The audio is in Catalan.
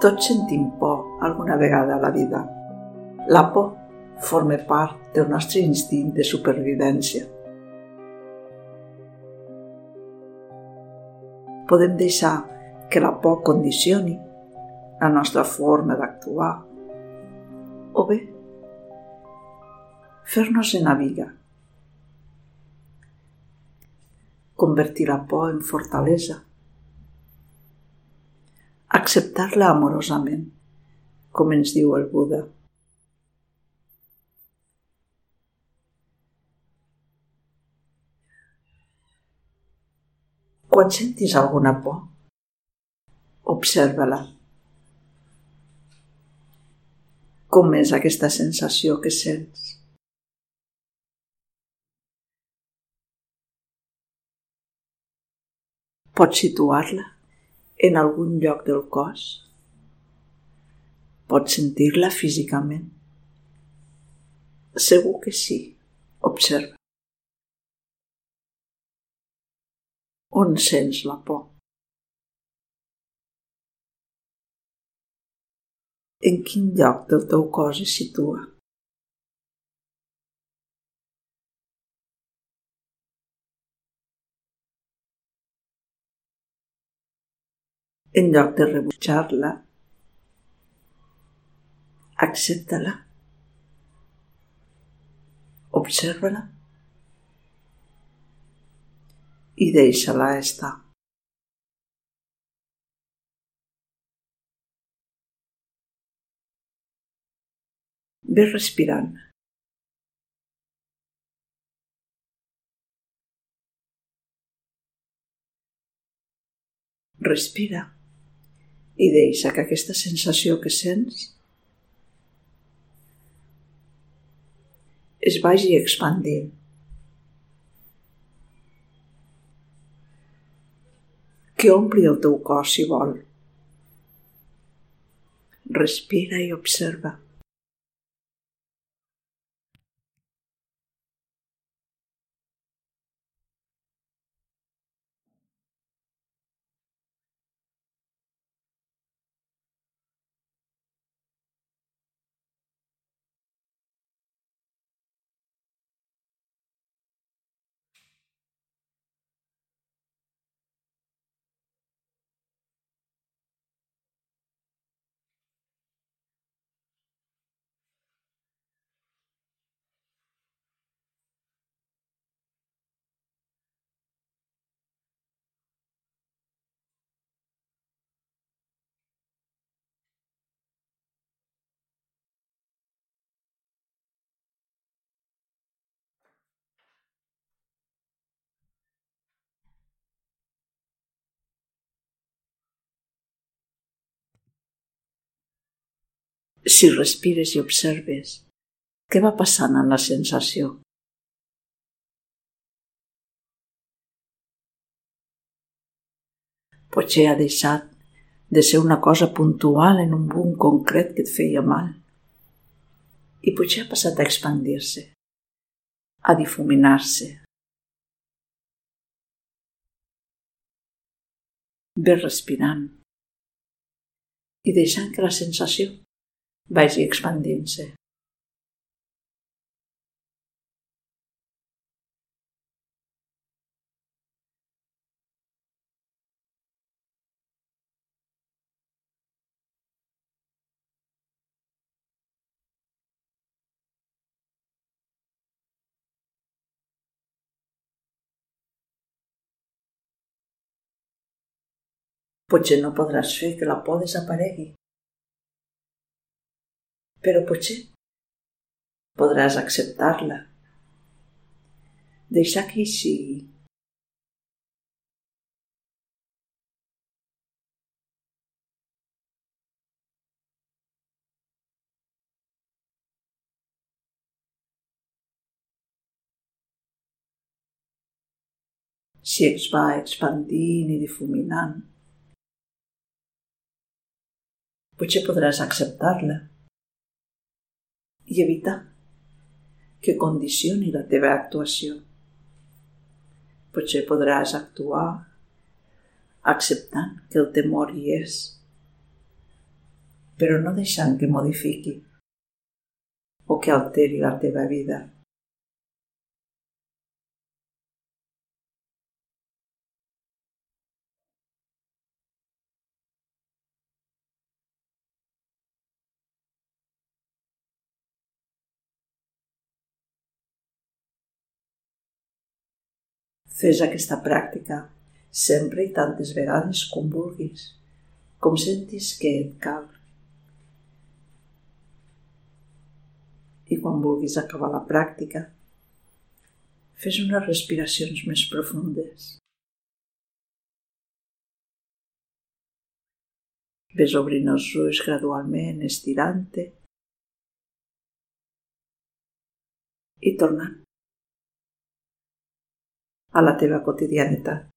Tots sentim por alguna vegada a la vida. La por forma part del nostre instint de supervivència. Podem deixar que la por condicioni la nostra forma d'actuar o bé fer-nos en amiga, convertir la por en fortalesa acceptar-la amorosament, com ens diu el Buda. Quan sentis alguna por, observa-la. Com és aquesta sensació que sents? Pots situar-la en algun lloc del cos? Pots sentir-la físicament? Segur que sí. Observa. On sents la por? En quin lloc del teu cos es situa? En lloc de rebutjar-la, accepta-la, observa-la i deixa-la estar. Ve respirant. Respira i deixa que aquesta sensació que sents es vagi expandint. Que ompli el teu cos si vol. Respira i observa. Si respires i observes què va passant en la sensació. Potser ha deixat de ser una cosa puntual en un punt concret que et feia mal. I potser ha passat a expandir-se, a difuminar-se. Ve respirant i deixant que la sensació vagi expandint-se. Potser no podràs fer que la por desaparegui, però potser podràs acceptar-la. Deixar que hi sigui. si es va expandint i difuminant. Potser podràs acceptar-la i evitar que condicioni la teva actuació. Potser podràs actuar acceptant que el temor hi és però no deixant que modifiqui o que alteri la teva vida. Fes aquesta pràctica sempre i tantes vegades com vulguis, com sentis que et cal. I quan vulguis acabar la pràctica, fes unes respiracions més profundes. Ves obrint els ulls gradualment, estirant-te i tornant a la teva quotidianitat.